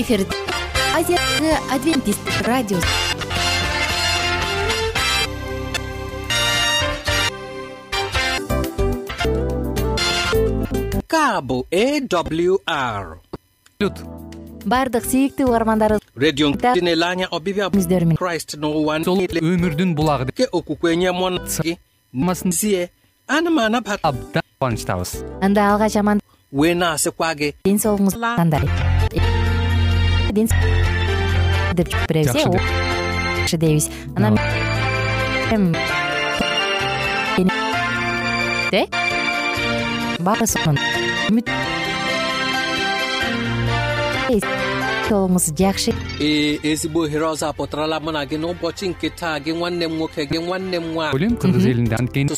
эфирде азиядагы адвентист радиосу awr баардык сүйүктүү угармандарыбыз niile өмүрдүн булагы. Абдан кубанычтабыз анда алгач аман. Ден соолугуңуз кандай деп жооп беребиз э жакшы дейбиз анан эм, э баары сонун үмүт соолугуңуз жакшы ee ezigbo ohere ọzọ apụtarala mụ na gị n'ụbọchị nke taa gị nwanne m nwoke gị nwanne m nwaanyị ойлойм кыргыз элинде анткени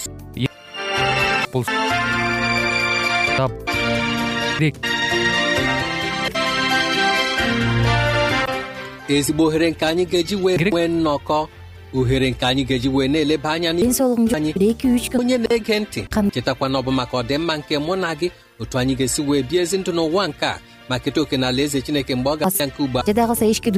ezigbo ohere nke anyị ga-eji wee nwee nnọkọ ohere nke anyị ga-eji wee na-eleba anya ден n'ihe соолугуң anyị бир эки үч күн onye na-ege ntị Kan- chetakwa na ọ bụ maka ọdịmma nke mụ na gị otu anyị ga-esi wee bie ezi ndụ n'ụwa nke a ma keta oke na ala eze chineke mgbe ọ ga-abịa nke ugbu a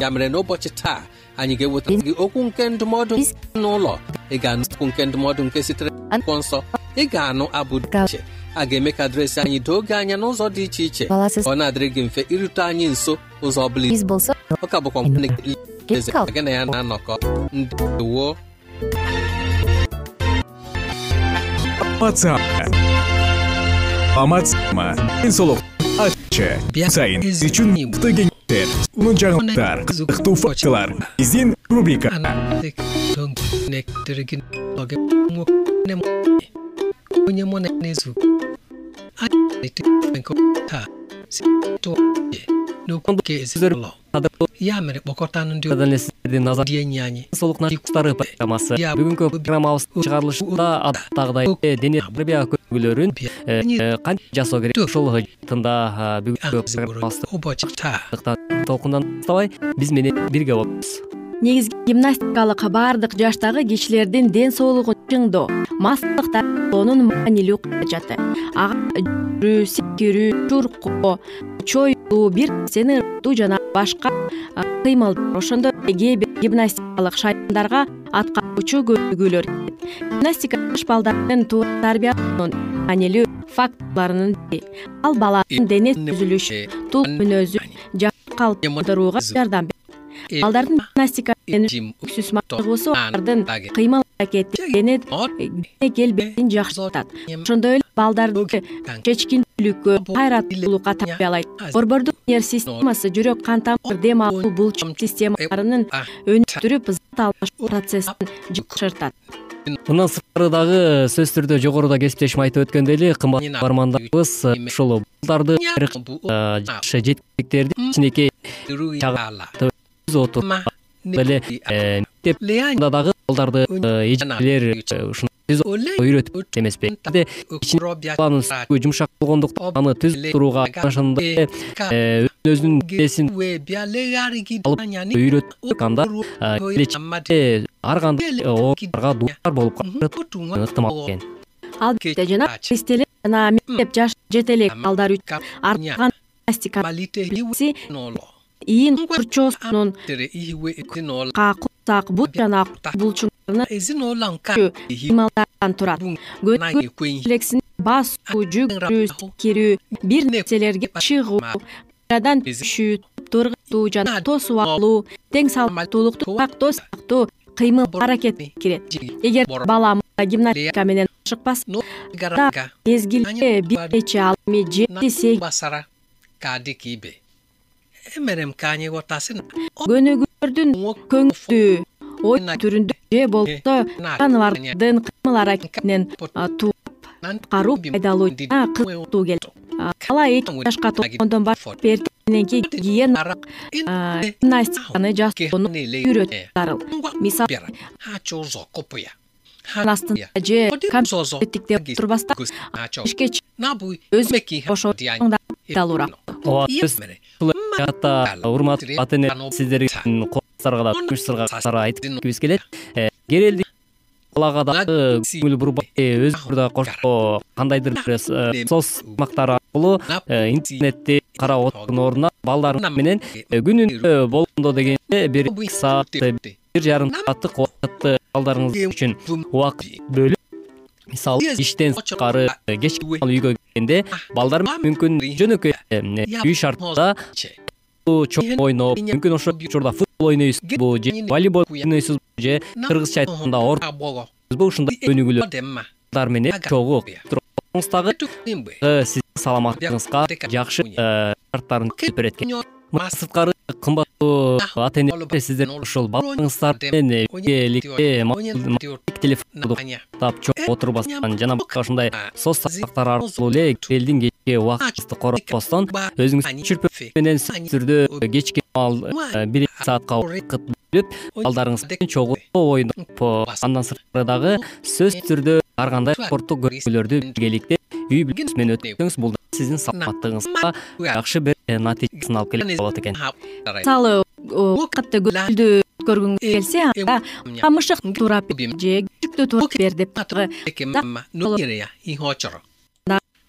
ya mere n'ụbọchị taa anyị ga-ewetara gị okwu nke ndụmọdụ n'ụlọ ị ga-anụ okwu nke ndụmọdụ nke sitere n'akwụkwọ nsọ ị ga-anụ abụ dị iche a ga-eme ka adreesị anyị doo gị anya n'ụzọ dị iche iche. Ọ na-adịrị gị mfe irute anyị nso ụzọ ọ bụla биз болсо ọ ka bụkwa nwanne gị. Eze Kal- gị na ya na-anọkọ. Ndewo. Саламатсызбы саламатсызбы ден соолук аччы сайын сиз үчүн мыкты кеңештер сонун жаңылыктар кызыктуу фактылар биздин рубрика kpọkọtanụ ndị сиздердин назар программасы бүгүнкү программабыз чыгарылышында адаттагыдай дене тарбия көйгүйлөрүн кантип жасоо керек? Ушул жаатында бүгүнкү программабызды толкундан баштабай биз менен бирге болуңуз негизги гимнастикалык баардык жаштагы кишилердин ден соолугун чыңдоо массалыктоонун маанилүү каражаты ага жүрүү секирүү чуркоо чоюлуу бир нерсени ырдоо жана башка кыймылдар. Ошондой эле кээ бир гимнастикалык шайландарга аткаруучу кирет гимнастика жаш балдардын туура тарбиялоонун маанилүү факторлорунун бири. Ал баланын дене түзүлүшү тул мүнөзүн жакшы калыптандырууга жардам берет балдардын гимнастика менен өксүс мактыгуусу алардын кыймыл аракети дене дене келбетин жакшыртат ошондой эле балдарды чечкинтүүлүккө кайраттуулукка тарбиялайт борбордук нерв системасы жүрөк кан тамыр дем алуу булчуң системаларынын өнүктүрүп зат алмашуу процессин жакшыртат мындан сырткары дагы сөзсүз түрдө жогоруда кесиптешим айтып өткөндөй эле кымбаттуу угармандарыбыз ушул балдарды жакшы жеткиликтерди кичинекей өз отурда эле мектепда дагы балдарды эжелер ушундай түз үйрөтүп эмеспи баланын сүйүгү жумшак болгондуктан аны түз турууга ошондой эле өзүнүн денесин алып үйрөтүп анда келечекте ар кандай ооруларга дуушар болуп калышы ыктымал экен албетте жана кристелер жана мектеп жаш жете элек балдар үчүн артылган ийин курчоосунун курсак бут жана булчуңдарынын турат. Элексин басуу жүгүрүү секирүү бир нерселерге чыгуу кайрадан түшүү ыргытуу жана тосуп алуу тең салмактуулукту сактоо сыяктуу кыймыл аракет кирет. Эгер бала гимнастика менен ашыкпаса мезгилде бир нече ал эми жети сегиз көнүгүүлөрдүн көңүлдүү ой түрүндө же болбосо жаныбардын кыймыл аракетинен а, тууп аткаруу пайдалуу жана келет бала эки жашка толгондон баштап эртең мененки гигиеналык а, гимнастиканы жасоону үйрөтүү зарыл мисалы ан астында же компьютердиктеп отурбастан ишке чыгып na-abụghị өз ime ka ihe ошо жаатта урматтуу ата эне сиздердин колуңуздарга да күмүш сырга айтып кеткибиз келет. Э, керелди балага дагы көңүл бурбай өзүңөр да кошо кандайдыр бир э, соос тармактары аркылуу интернетти карап отурдун ордуна балдарыңыз менен күнүнө болгондо дегенде бир саат бир жарым сааттык убакытты балдарыңыз үчүн убакыт бөлүп мисалы иштен сырткары кечки үйгө келгенде балдар мүмкүн жөнөкөй үй шартында чоң ойноп мүмкүн ошол учурда футбол ойнойсузбу же волейбол ойнойсузбу же кыргызча айтканда орбу ушундай өнүгүүлөр балдар менен чогуу дагы сиздин саламаттыгыңызга жакшы шарттарын түзүп берет экен мындан сырткары кымбаттуу ата энелер сиздер ушул балдарыңыздар менен биргеликте телефондорду уктап чогуу отурбастан жана башка ушундай соц тармактар аркылуу эле элдин кечки убактыңызды коротпостон өзүңүз чүрпө менен сөзсүз түрдө кечки маал бир эки саатка убакыт бөлүп балдарыңыз менен чогуу ойноп андан сырткары дагы сөзсүз түрдө ар кандай спорттук көргөзмөлөрдү биргеликте үй бүлөңүз менен өткөзсөңүз бул сиздин саламаттыгыңызга жакшы бир натыйжасын алып келет болот экен мисалы катты көңүлдүү өткөргүңүз келсе анда камышык туурап бер же күчүктү туурап бер деп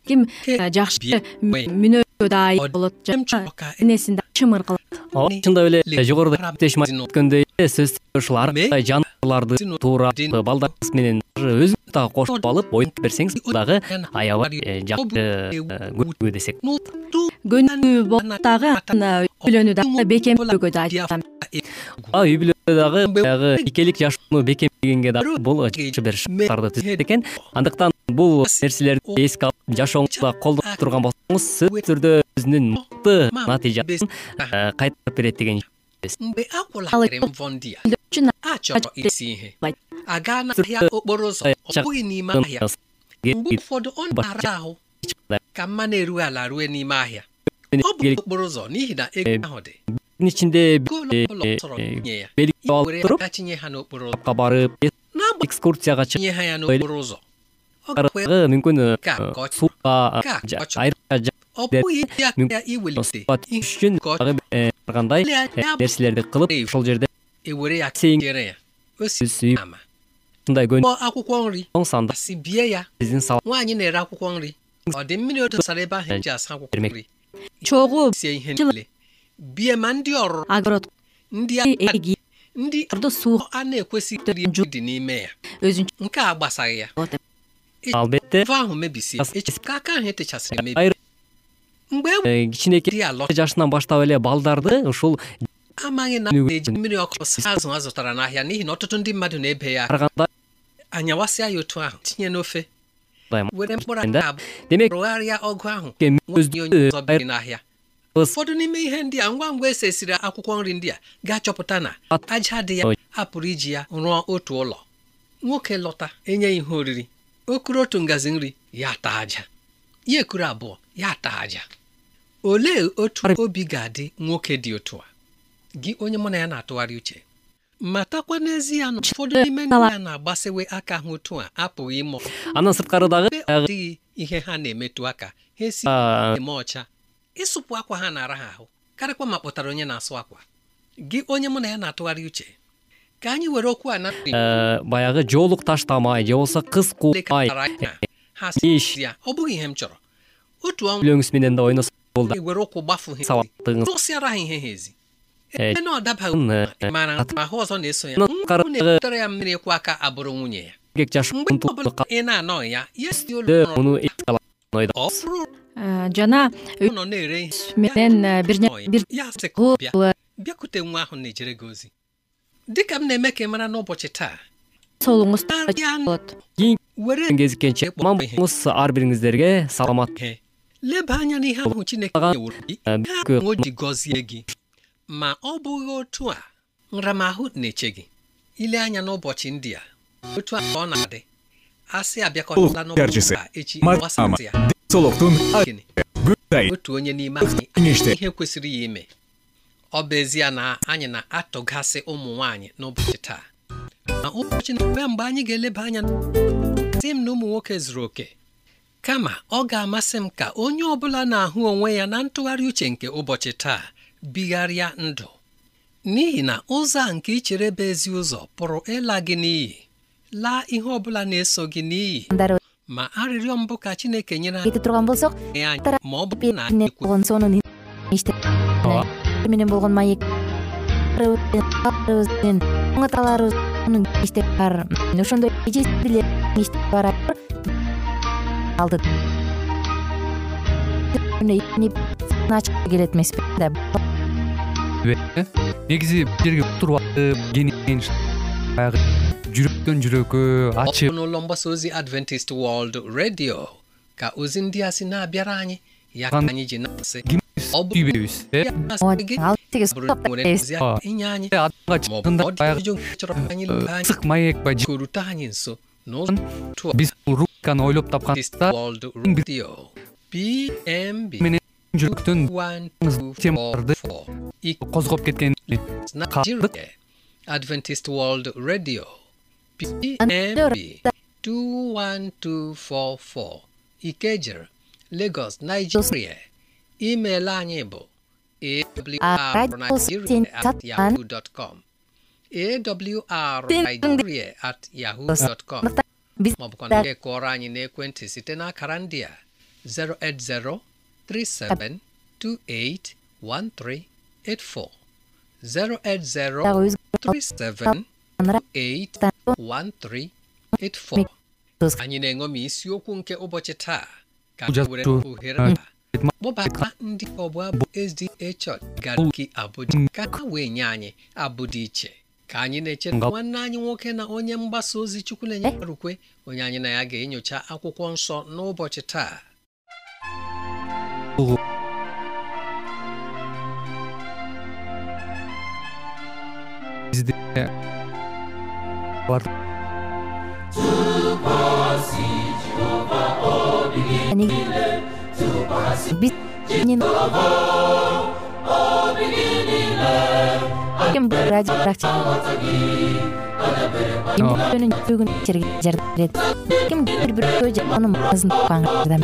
ким жакшы мүнөзгө даайы болот жана энесин чымыр кылат ооба чындап эле жогоруда кептешим айтып өткөндөй эле сөзсүз ушул ар кандай жаныбарларды туурап балдарыңыз менен өзүңүз дагы кошуп алып ойноп берсеңиз дагы аябай жакшы көнүгүү десек. Болот көнүгүү дагы анан үй бүлөнү дагы бекемдөөгө да айтам. Ооба үй бүлөдө дагы баягы никелик жашоону бекемдегенге дагы бул жакшы бир шарттарды түзөт экен. Андыктан бул нерселерди эске алып жашооңузда колдонуп турган болсоңуз сөзсүз түрдө өзүнүн мыкты натыйжасын кайтарып берет деген ụfọdụ ọ na-ara ahụ ka mma na-erughị ala rue n'ime ahịa. Ọ bụ okporo ụzọ n'ihi na ego ahụ dị. Н ичинде goolu ọbụla ọ chọrọ inye ya белги i алып were туруп ya tinye ha n'okporo ụzọ. Капка барып экскурцияга чыгып аргы мүмкүн chọrọ. айрыкча үчүн кандай нерселерди кылып ошол жерде ушундай көнүгөң санда nri чогуу. Огород ndị agadi, эги. Ndị суу. a na-ekwesịghị iri nri dị n'ime ya өзүнчө nke a gbasaghị ya болот албетте ahụ aka ahụ etechasịrị emebi кичинекей di alọ жашынан баштап эле балдарды ушул демек ụfọdụ n'ime ihe ndị a ngwa ngwa esesiri akwụkwọ nri ndị a ga-achọpụta na aja dị ya Oy. a pụrụ iji ya rụọ otu ụlọ nwoke lọta enye ihe oriri o kuru otu ngazi nri ya taa aja ya ekuru abụọ ya taa aja olee otu obi ga-adị nwoke dị otu a? Gị onye mụ na ya na-atụgharị uche matakwa n'ezie na ụfọdụ n'ime ndị ya na-agbasiwe aka ha otu a apụghị ịmụ. Андан сырткары дагы ebe ọ dịghị ihe ha na-emetụ aka ha esi eme ọcha ịsụpụ akwa ha na-ara ha ahụ karịkwa ma kpọtara onye na-asụ akwa. Gị onye mụ na ya na-atụgharị uche ka anyị were okwu a na nri баягы жоолук таштамай же болбосо кыз ọ bụghị ihe m chọrọ. Otu ọnwa үйлөңүз менен да ойносо abụrụ nwunye ya эркек жаш ụlọ ọrụ муну эске ọ ойдобуз жана ọ nọ na-ere ihe менен бир nọ ya, бир ya sị ka ọ bịa bịakwute nwa ahụ na-ejere gị ozi dịka m na-eme ka ị mara n'ụbọchị taa соолугуңуз Тария- болот were кезиккенче аман болуңуз ар бириңиздерге саламат leba anya n'ihe ahụ Chineke Agha- nyeworo gị Ee, ihe biko. ahụ o ji gọzie gị ma ọ bụghị otu a nramahụ na-eche gị ile anya n'ụbọchị ndị a. Otu a ọ na-adị. Asị abịakọtala Gerçisi. n'ụbọchị a echi Ama gbasasị ya денсаулыктын Gịnị? сайын otu onye n'ime anyị ihe kwesịrị ya ime. Ọ bụ ezie na anyị na-atụgasị ụmụ nwaanyị n'ụbọchị taa. Ma ụbọchị na-abịa mgbe anyị ga-eleba anya sị m na ụmụ nwoke zuru oke kama ọ ga-amasị m ka onye ọbụla na-ahụ onwe ya na ntụgharị uche nke ụbọchị taa bigharịa ndụ. N'ihi na ụzọ a nke ichere bụ ezi ụzọ pụrụ ịla gị n'iyi laa ihe ọbụla na-eso gị n'iyi. Ma arịrịọ mbụ ka chineke nyere кете турган болсок ọ болгон сонун иште ооба менен болгон маек аталарыбыз мунун иштер бар ошондой алды келет эмеспи да. Негизи бул жерге отуруп алып кенен баягы жүрөктөн жүрөккө ачып mgbasa ozi adventist world radio ka ozi ndị a si na-abịara anyị ya ka Gan- anyị ji na-asị кимибиз ọ bụ түйбөйбүз э ya masị gị ал тиги bụrụ nwere ntụzi Ọ. inye anyị адамга ma ọ bụ чыкканда dị баягы chọrọ anyị ысык маек ба korute anyị nso n'ụzọ otu a. биз бул рубриканы ойлоп Adventist тапканда world radio. Pmb менен жүрөктөн 1244 козгоп кеткен Nigeria Adventist World Radio. PMB 21244 Ikejer Lagos Nigeria. Email anyị bụ awrnigeria@yahoo.com awrnigeria at yahoo.com maọbụkwa na ị kụọrọ anyị n'ekwentị site n'akara ndị a 080 37281384 080 37281384 anyị na-eṅomi isiokwu nke ụbọchị taa ka anyị were ohere a kpọbata ndị ọbụ abụ SDA Church Garki Abuja ka ha wee nye anyị abụ dị iche ka anyị na-eche na nwanne anyị nwoke na onye mgbasa ozi Chukwulenye Arukwe onye anyị na ya ga-enyocha akwụkwọ nsọ n'ụbọchị taa бизде жерге жардам берет ким бир бирөө анын мазын тапкан жардам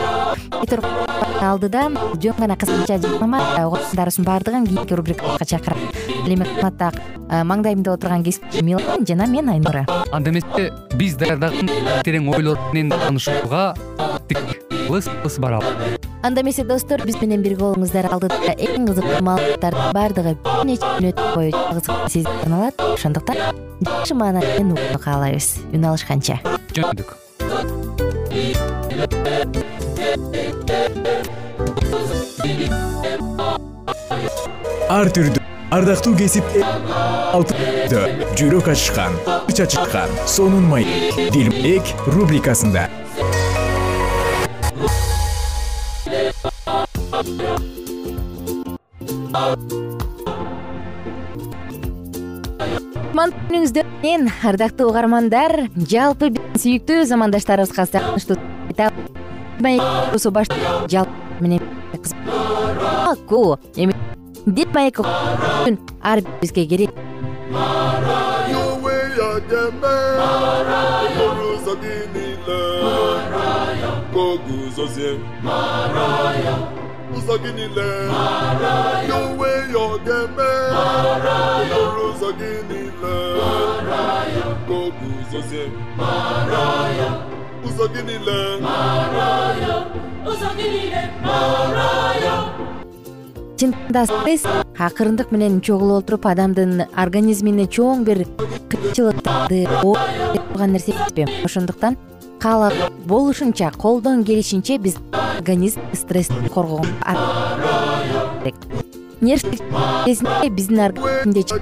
алдыда жөн гана кыскача жарнама угармандарыбыздын баардыгын кийинки рубрикага чакырат ал эми кыматтаак маңдайымда отурган кесипчим милан жана мен айнура. Анда эмесе биз даярдаган терең ойлор менен таанышууга ылыс ылыс баралы анда эмесе достор биз менен бирге болуңуздар. Алдыда эң кызыктуу маалыматтардын баардыгы бир нече мүнөт бою жалгыз сизге арналат ошондуктан жакшы маанай менен угууну каалайбыз. Үн алышканча. Жөндөдүк ар түрдүү ардактуу кесип алтыда жүрөк ачышкан ич ачышкан сонун маек дилмек рубрикасында күнүңүздө мен ардактуу угармандар жалпы биздин сүйүктүү замандаштарыбызга сагынычтуу маекосу баш жалпы менен ку эми деп маек ар бирибизге керек. Onwe guzozie ụzọ gị niile чындыгында стресс акырындык менен чогулуп отуруп адамдын организмине чоң бир кыйынчылыктарды турган нерсе эмеспи ошондуктан каалап болушунча колдон келишинче биз организм стресстен керек. Нервтик кезинде биздин организмде gị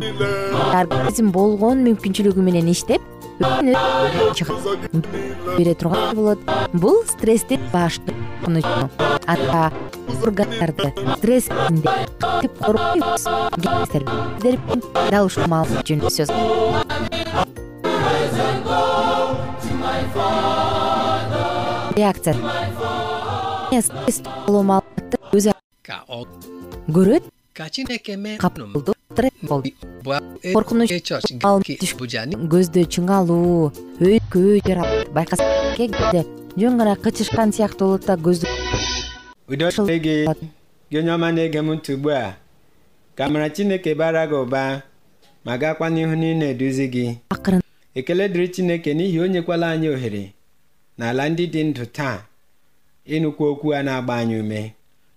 niile организм болгон мүмкүнчүлүгү менен иштеп бере турган болот. Бул стресстин баштуу коркунучу ата органдарды стресс кезинде кантип коргойбуз кеңестер дал ушул маалымат жөнүндө сөз. Реакция. Стресс тууралуу маалыматты өзү ka ọ көрөт Стресс болду Коркунуч көздө чыңалуу өйкөө жаралат байкасаң кегде жөн гана кычышкан сыяктуу болот да көздү na-ege m ntị ugbu a ka amara chineke bara gị ụba ma gakwa n'ihu na ị na-eduzi gị ekele dịrị chineke n'ihi o nyekwala anyị ohere n'ala ndị dị ndụ taa ịnụkwa okwu a na-agba anyị ume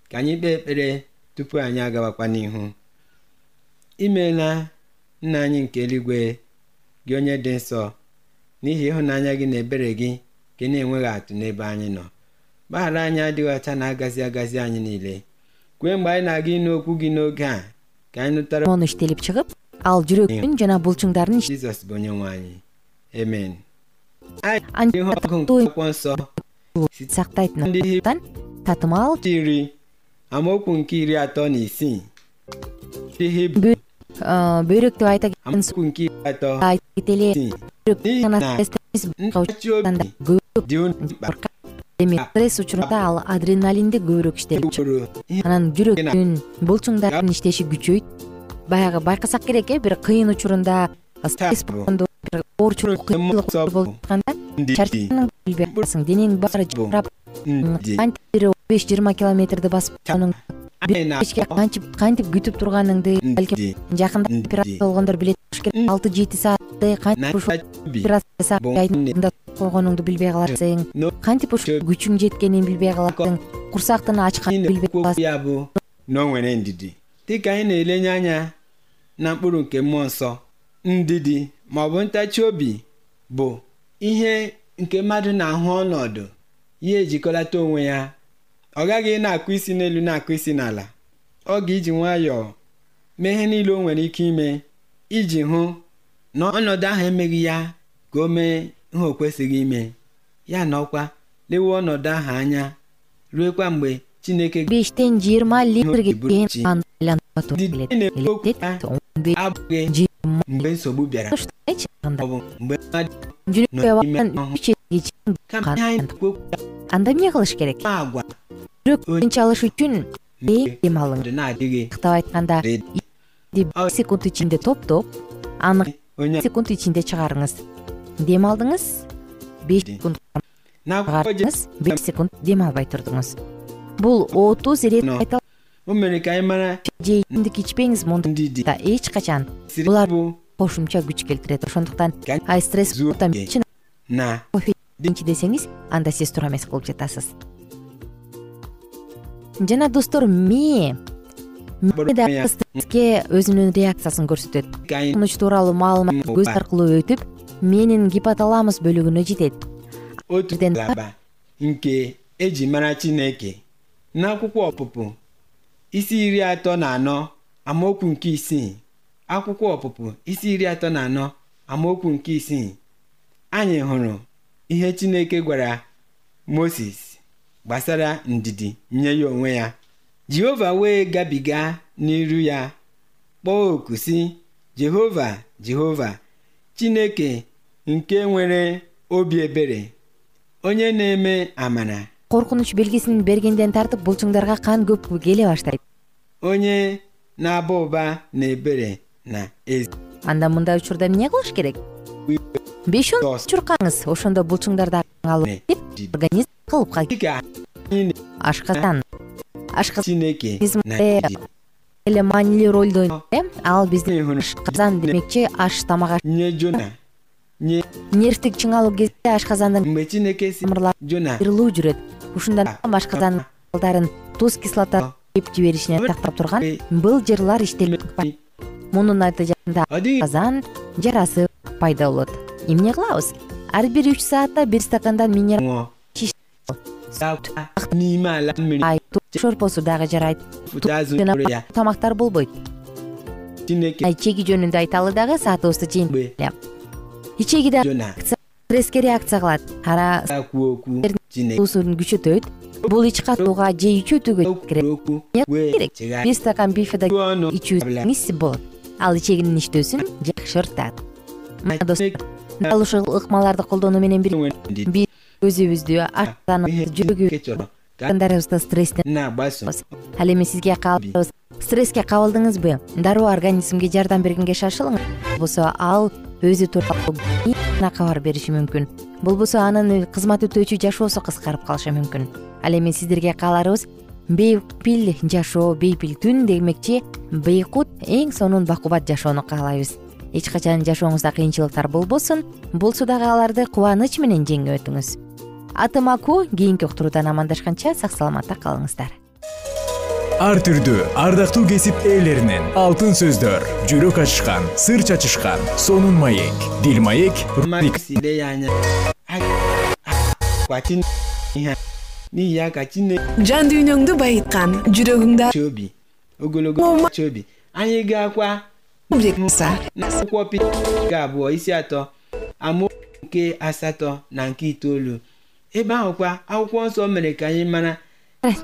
ka anyị kpee ekpere tupu anyị agawakwa n'ihu imeela nna anyị nke eluigwe gị onye dị nsọ n'ihi ịhụnanya gị na ebere gị ka ị na-enweghị atụ n'ebe anyị nọ gbaghara anyị adịghị ọcha na-agazi agazi anyị niile kwee mgbe anyị na-aga ịnụ okwu gị n'oge a ka anyị nụtara мону иштелип чыгып ал жүрөктүн жана булчуңдардын bụ onye nwe anyị nke akwụkwọ nsọ сактайтын ndị Hibru татымал iri amaokwu nke iri atọ na isii ndị Hibru бөйрөк деп айта кеткен кетели демек стресс учурунда ал адреналинди көбүрөөк иштелип ihe анан жүрөктүн булчуңдардын иштеши күчөйт. Баягы байкасак керек э бир кыйын учурунда стресс болгондо бир оорчулук кыйынчылык Мыйзам болуп атканда чарчаганыңды билбей каласың денең баары ndidi кантип бир он беш жыйырма километрди басып кечке кантип кантип күтүп турганыңды балким жакында операция болгондор билет керек. Алты жети саатты кантип ушул операция айдында койгонуңду билбей каласың. Кантип ушул Чö- күчүң жеткенин билбей каласың? Курсактын ачканын билбей каласың. ya bụ na o nwere ndidi dịka anyị na-elenye anya na mkpụrụ nke mmụọ nsọ ndidi ma ọ bụ ntachi obi bụ ihe nke mmadụ na-ahụ ọnọdụ ya ejikọlata onwe ya ọ gaghị na-akụ isi n'elu na-akụ isi n'ala. Ọ ga-iji nwayọọ mee ihe niile o nwere ike ime iji hụ na ọnọdụ ahụ emeghị ya ka o mee ihe o kwesịghị ime. Ya na ọkwa lewe ọnọdụ ahụ anya ruekwa mgbe chineke бештен жыйырма литрге чейин бурчи. ан айланып Ди- келет ene- элестет он беш abụghị жыйырма mgbe nsogbu bịara. Ушундай чагында ọ bụ мgbe mmadụ жүрөккө нọ барган n'ime ọhụụ. үчөйгө чейин kama ihe anyị na-ekwu okwu анда эмне кылыш керек Ой. тынч алыш үчүн дем алыңыз кыктап айтканда секунд ичинде топтоп аны секунд ичинде чыгарыңыз. Дем алдыңыз беш секунд чыгардыңыз беш секунд дем албай турдуңуз. Бул отуз ирет же ичимдик ичпеңиз эч качан. Bụ кошумча күч келтирет. Ошондуктан ай стресс кофе ичинчи десеңиз анда сиз туура эмес кылып жатасыз жана достор мээ стресске өзүнүн реакциясын көрсөтөт. Коркунуч тууралуу маалымат көз аркылуу өтүп мээнин гипоталамус бөлүгүнө жетет. Otu Dị- ngalaba nke eji mara chineke n'akwụkwọ ọpụpụ isi iri atọ na anọ amaokwu nke isii akwụkwọ ọpụpụ isi iri atọ na anọ amaokwu nke isii anyị hụrụ ihe chineke gwara moses gbasara ndidi nye ya onwe ya. Jehova wee gabiga n'iru ya. Kpọọ oku sị jehova jehova chineke nke nwere obi ebere onye na-eme amara. Коркунуч белгисин бергенден тартып булчуңдарга кан көп келе баштайт. Onye na-aba ụba na ebere na ezi. Анда мындай учурда эмне кылыш керек? Беш он Дос. чуркаңыз ошондо булчуңдарды кетип организм калыпка ашказан ашказан эле маанилүү ролду ойнойт э ал биздин ашказан демекчи аш тамак нервтик чыңалуу кезде ашказандын тамырлары айрылуу жүрөт. Ушундан улам ашказандын балдарын туз кислота жеп жиберишинен сактап турган. бул жырлар иштелип мунун натыйжасында ọ dịghị казан жарасы пайда болот. Эмне кылабыз ар бир үч саатта бир стакандан минерал шорпосу дагы жарайт. Тамактар болбойт. Chineke ай чеги жөнүндө айталы дагы саатыбызды жыйын mgbe ичеги да стресске реакция кылат. Ара суусун күчөтөт бул ич катууга же керек. керек. chegharịa бир стакан бифеда ọnụ ичүүсүңүз болот. Ал ичегинин иштөөсүн жакшыртат достор дал ушул ыкмаларды колдонуу менен бир nwere ndidi биз өзүбүздү ihe аштаныбызды жүрөгү chineke chọrọ ka кандарыбызды стресстен ал эми сизге кааларыбыз стресске кабылдыңызбы? Дароо организмге жардам бергенге шашылыңыз. Болбосо ал өзү тууралуу кабар бериши мүмкүн. Болбосо анын кызмат өтөөчү жашоосу кыскарып калышы мүмкүн. Ал эми сиздерге кааларыбыз бейпил жашоо бейпил күн демекчи бейкут эң сонун бакубат жашоону каалайбыз эч качан жашооңузда кыйынчылыктар болбосун болсо дагы аларды кубаныч менен жеңип өтүңүз атым аку кийинки уктуруудан амандашканча сак саламатта калыңыздар. Ар түрдүү ардактуу кесип ээлеринен алтын сөздөр жүрөк ачышкан сыр чачышкан сонун маек дил маек жан дүйнөңдү байыткан жүрөгүңдү Pita nke abụọ isi atọ amaokwu nke asatọ na nke itoolu. Ebe ahụkwa akwụkwọ nsọ mere ka anyị mara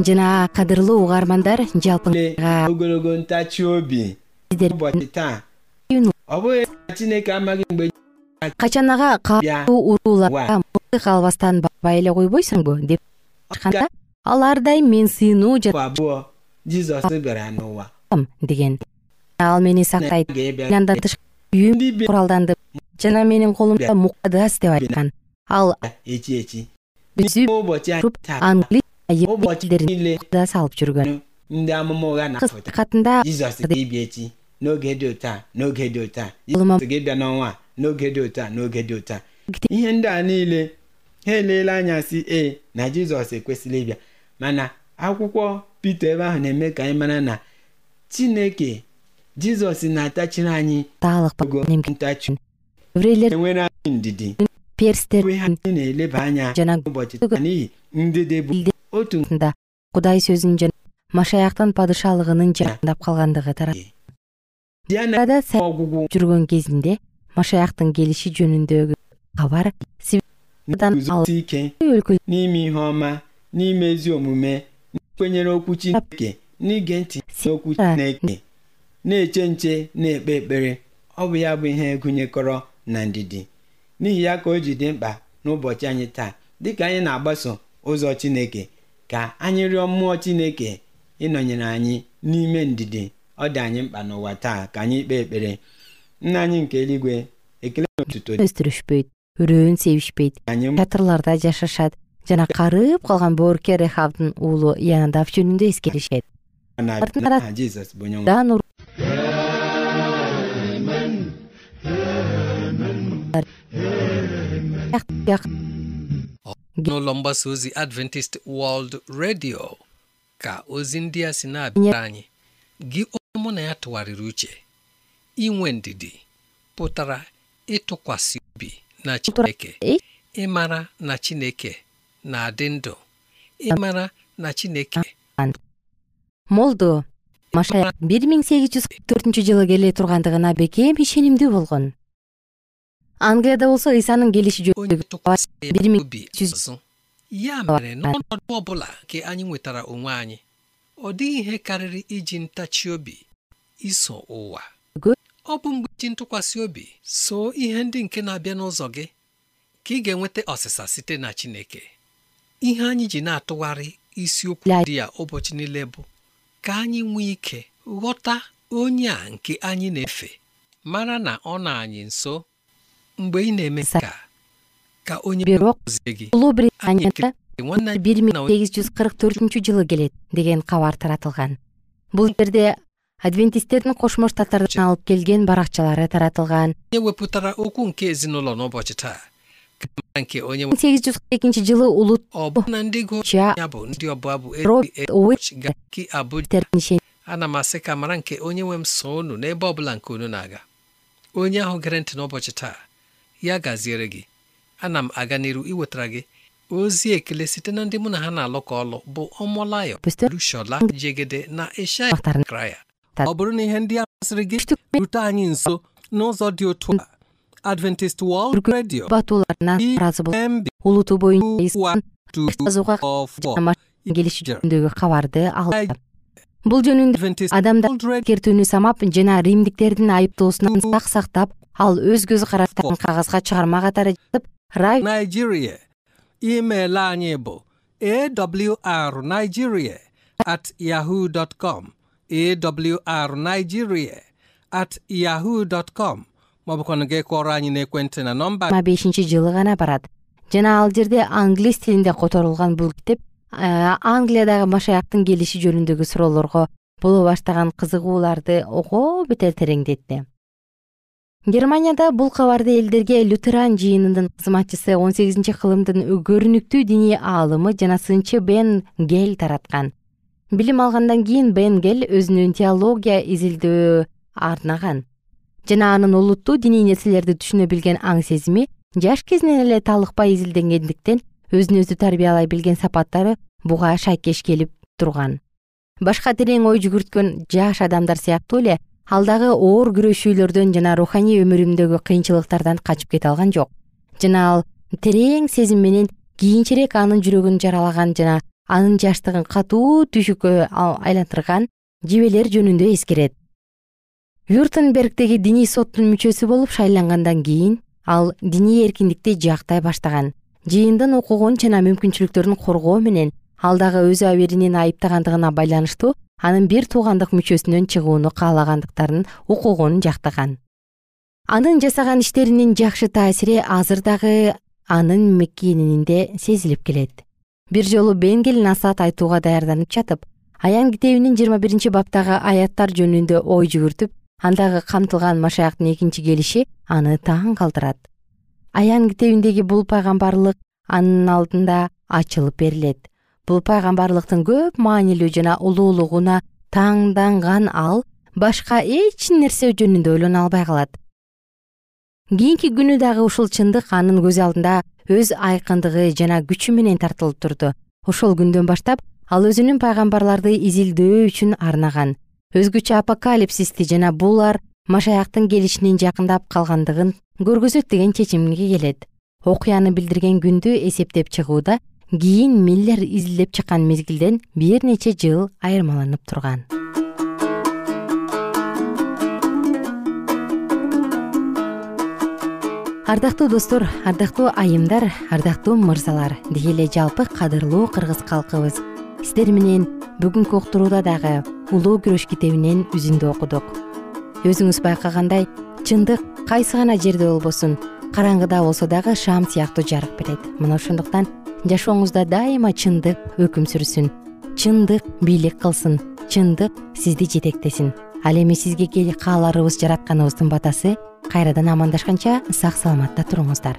жана кадырлуу угармандар жалпыга ogologo ntachi obi. Ụbọchị taa ọ bụghị na Chineke amaghị mgbe качанага катуу урууларга мылтык албастан барбай эле койбойсуңбу деп айтканда ал ар дайым мен сыйынуу n'ụwa. Жатам деген ал мени сактайт. Андан тышкары үйүм куралдандып жана менин колумда мукадас деп айткан. Ал taa англис тилдерин niile мукадас алып жүргөн. Катында ihe ndị a niile ha eleela anya si ee na Jizọs ekwesịrị ịbịa mana akwụkwọ ebe ahụ na-eme ka anyị mara na Chineke Jizọs na-atachiri anyị таалык ogo немге ntachi еврейлер enwere anyị ndidi перстер bụ ihe anyị na-eleba anya жана ụbọchị taa n'ihi ndidi bụ билде otu да кудай сөзүн жана машаяктын падышалыгынын жакындап калгандыгы ọgwụgwụ жүргөн кезинде машаяктын келиши жөнүндөгү кабар сибдан guzosi ike өлкө n'ime ihe ọma n'ime ezi omume kwenyere okwu Chineke n'ige ntị n'okwu Chineke na-eche nche na-ekpe ekpere ọ bụ ya bụ ihe gụnyekọrọ na ndidi n'ihi ya ka o ji dị mkpa n'ụbọchị anyị taa dịka anyị na-agbaso ụzọ Chineke ka anyị rịọ mmụọ Chineke ịnọnyere anyị n'ime ndidi ọ dị anyị mkpa n'ụwa taa ka anyị kpee ekpere nna anyị nke eluigwe ekele na otuto dị өстүрүшпөйт үрөөн себишпейт чатырларда жашашат жана карып калган боорукер рехабдын уулу янадав жөнүндө эскеришет mgbasa ozi adventist world radio ka ozi ndị a si na-abịara anyị gị onye mụ na ya tụgharịrị uche inwe ndidi pụtara ịtụkwasị obi na chineke ịmara na chineke na-adị ndụ ịmara na chineke молдо машаяк бир миң сегиз жүз төртүнчү жылы келе тургандыгына бекем ишенимдүү болгон англияда болсо ыйсанын келиши biri mi- obi жүз- ọzọ ya mere n'ọnọdụ ọ bụla nke anyị nwetara onwe anyị ọ dịghị ihe karịrị iji ntachi obi iso ụwa Go- ọ bụ mgbe iji ntụkwasị obi so ihe ndị nke na-abịa n'ụzọ gị ka ị ga-enweta ọsịsa site na Chineke ihe anyị ji na-atụgharị isiokwu La- dị ya ụbọchị niile bụ ka anyị nwee ike ghọta onye a nke anyị na-efe mara na ọ nọ anyị nso бирок улуу британияда бир миң сегиз жүз кырк төртүнчү жылы келет деген кабар таратылган бул жерде адвентисттердин кошмо штаттардан алып келген баракчалары таратылган миң сегиз жүз кырк экинчи жылы улут ka mara nke onye nwe m so unu n'ebe nke unu na-aga onye ahụ gere ntị n'ụbọchị taa ya gaziere gị ana m aga n'iru iwetara gị ozi ekele site na ndị mụ na ha na-alụkọ ọlụ bụ ọmọlayọ Pastor- Lushola Jegede na Ishaya Kraya ọ bụrụ na ihe ndị a masịrị gị rute anyị nso n'ụzọ dị otu a Adventist World Radio батууларына ыраазы болуп EMB улуту боюнча ислам жазууга 244 жана машина келиши жөнүндөгү кабарды алды бул жөнүндө адамдар эскертүүнү самап жана римдиктердин айыптоосунан сак сактап ал өз көз караштарын кагазга чыгарма катары жазып радио Nigeria. Email anyị bụ awrnigeria at yahoo dot com. Awrnigeria at yahoo dot com. Kọrọ anyị n'ekwentị na nọmba жыйырма бешинчи жылы гана барат. Жана ал жерде англис тилинде которулган бул китеп англиядагы машаяктын келиши жөнүндөгү суроолорго боло баштаган кызыгууларды ого бетер тереңдетти германияда бул кабарды элдерге лютеран жыйынынын кызматчысы он сегизинчи кылымдын көрүнүктүү диний аалымы жана сынчы бен гель тараткан. Билим алгандан кийин бен гель өзүнүн теология изилдөө арнаган. Жана анын олуттуу диний нерселерди түшүнө билген аң сезими жаш кезинен эле талыкпай изилденгендиктен өзүн өзү тарбиялай билген сапаттары буга шайкеш келип турган. Башка терең ой жүгүрткөн жаш адамдар сыяктуу эле ал дагы оор күрөшүүлөрдөн жана руханий өмүрүндөгү кыйынчылыктардан качып кете алган жок. Жана ал терең сезим менен кийинчерээк анын жүрөгүн жаралаган жана анын жаштыгын катуу түйшүккө айлантырган жебелер жөнүндө эскерет. Вюртенбергдеги диний соттун мүчөсү болуп шайлангандан кийин ал диний эркиндикти жактай баштаган жыйындын укугун жана мүмкүнчүлүктөрүн коргоо менен ал дагы өз абийиринин айыптагандыгына байланыштуу анын бир туугандык мүчөсүнөн чыгууну каалагандыктарын укугун жактаган. Анын жасаган иштеринин жакшы таасири азыр дагы анын мекенинде сезилип келет. Бир жолу бенгел насаат айтууга даярданып жатып аян китебинин жыйырма биринчи баптагы аяттар жөнүндө ой жүгүртүп андагы камтылган машаяктын экинчи келиши аны таң калтырат. Аян китебиндеги бул пайгамбарлык анын алдында ачылып берилет бул пайгамбарлыктын көп маанилүү жана улуулугуна таңданган ал башка эч нерсе жөнүндө ойлоно албай калат. Кийинки күнү дагы ушул чындык анын көз алдында өз айкындыгы жана күчү менен тартылып турду. Ошол күндөн баштап ал өзүнүн пайгамбарларды изилдөө үчүн арнаган. Өзгөчө апокалипсисти жана булар машаяктын келишинин жакындап калгандыгын көргөзөт деген чечимге келет. Окуяны билдирген күндү эсептеп чыгууда кийин миллер изилдеп чыккан мезгилден бир нече жыл айырмаланып турган. Ардактуу достор ардактуу айымдар ардактуу мырзалар деги эле жалпы кадырлуу кыргыз калкыбыз. Сиздер менен бүгүнкү уктурууда дагы улуу күрөш китебинен үзүндү окудук. Өзүңүз байкагандай чындык кайсы гана жерде болбосун караңгыда болсо дагы шам сыяктуу жарык берет мына ошондуктан жашооңузда дайыма чындык өкүм сүрсүн. Чындык бийлик кылсын. Чындык сизди жетектесин. Ал эми сизге кааларыбыз жаратканыбыздын батасы кайрадан амандашканча сак саламатта туруңуздар.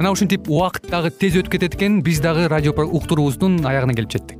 Мына ушинтип убакыт дагы тез өтүп кетет экен. Биз дагы радио уктуруубуздун аягына келип жеттик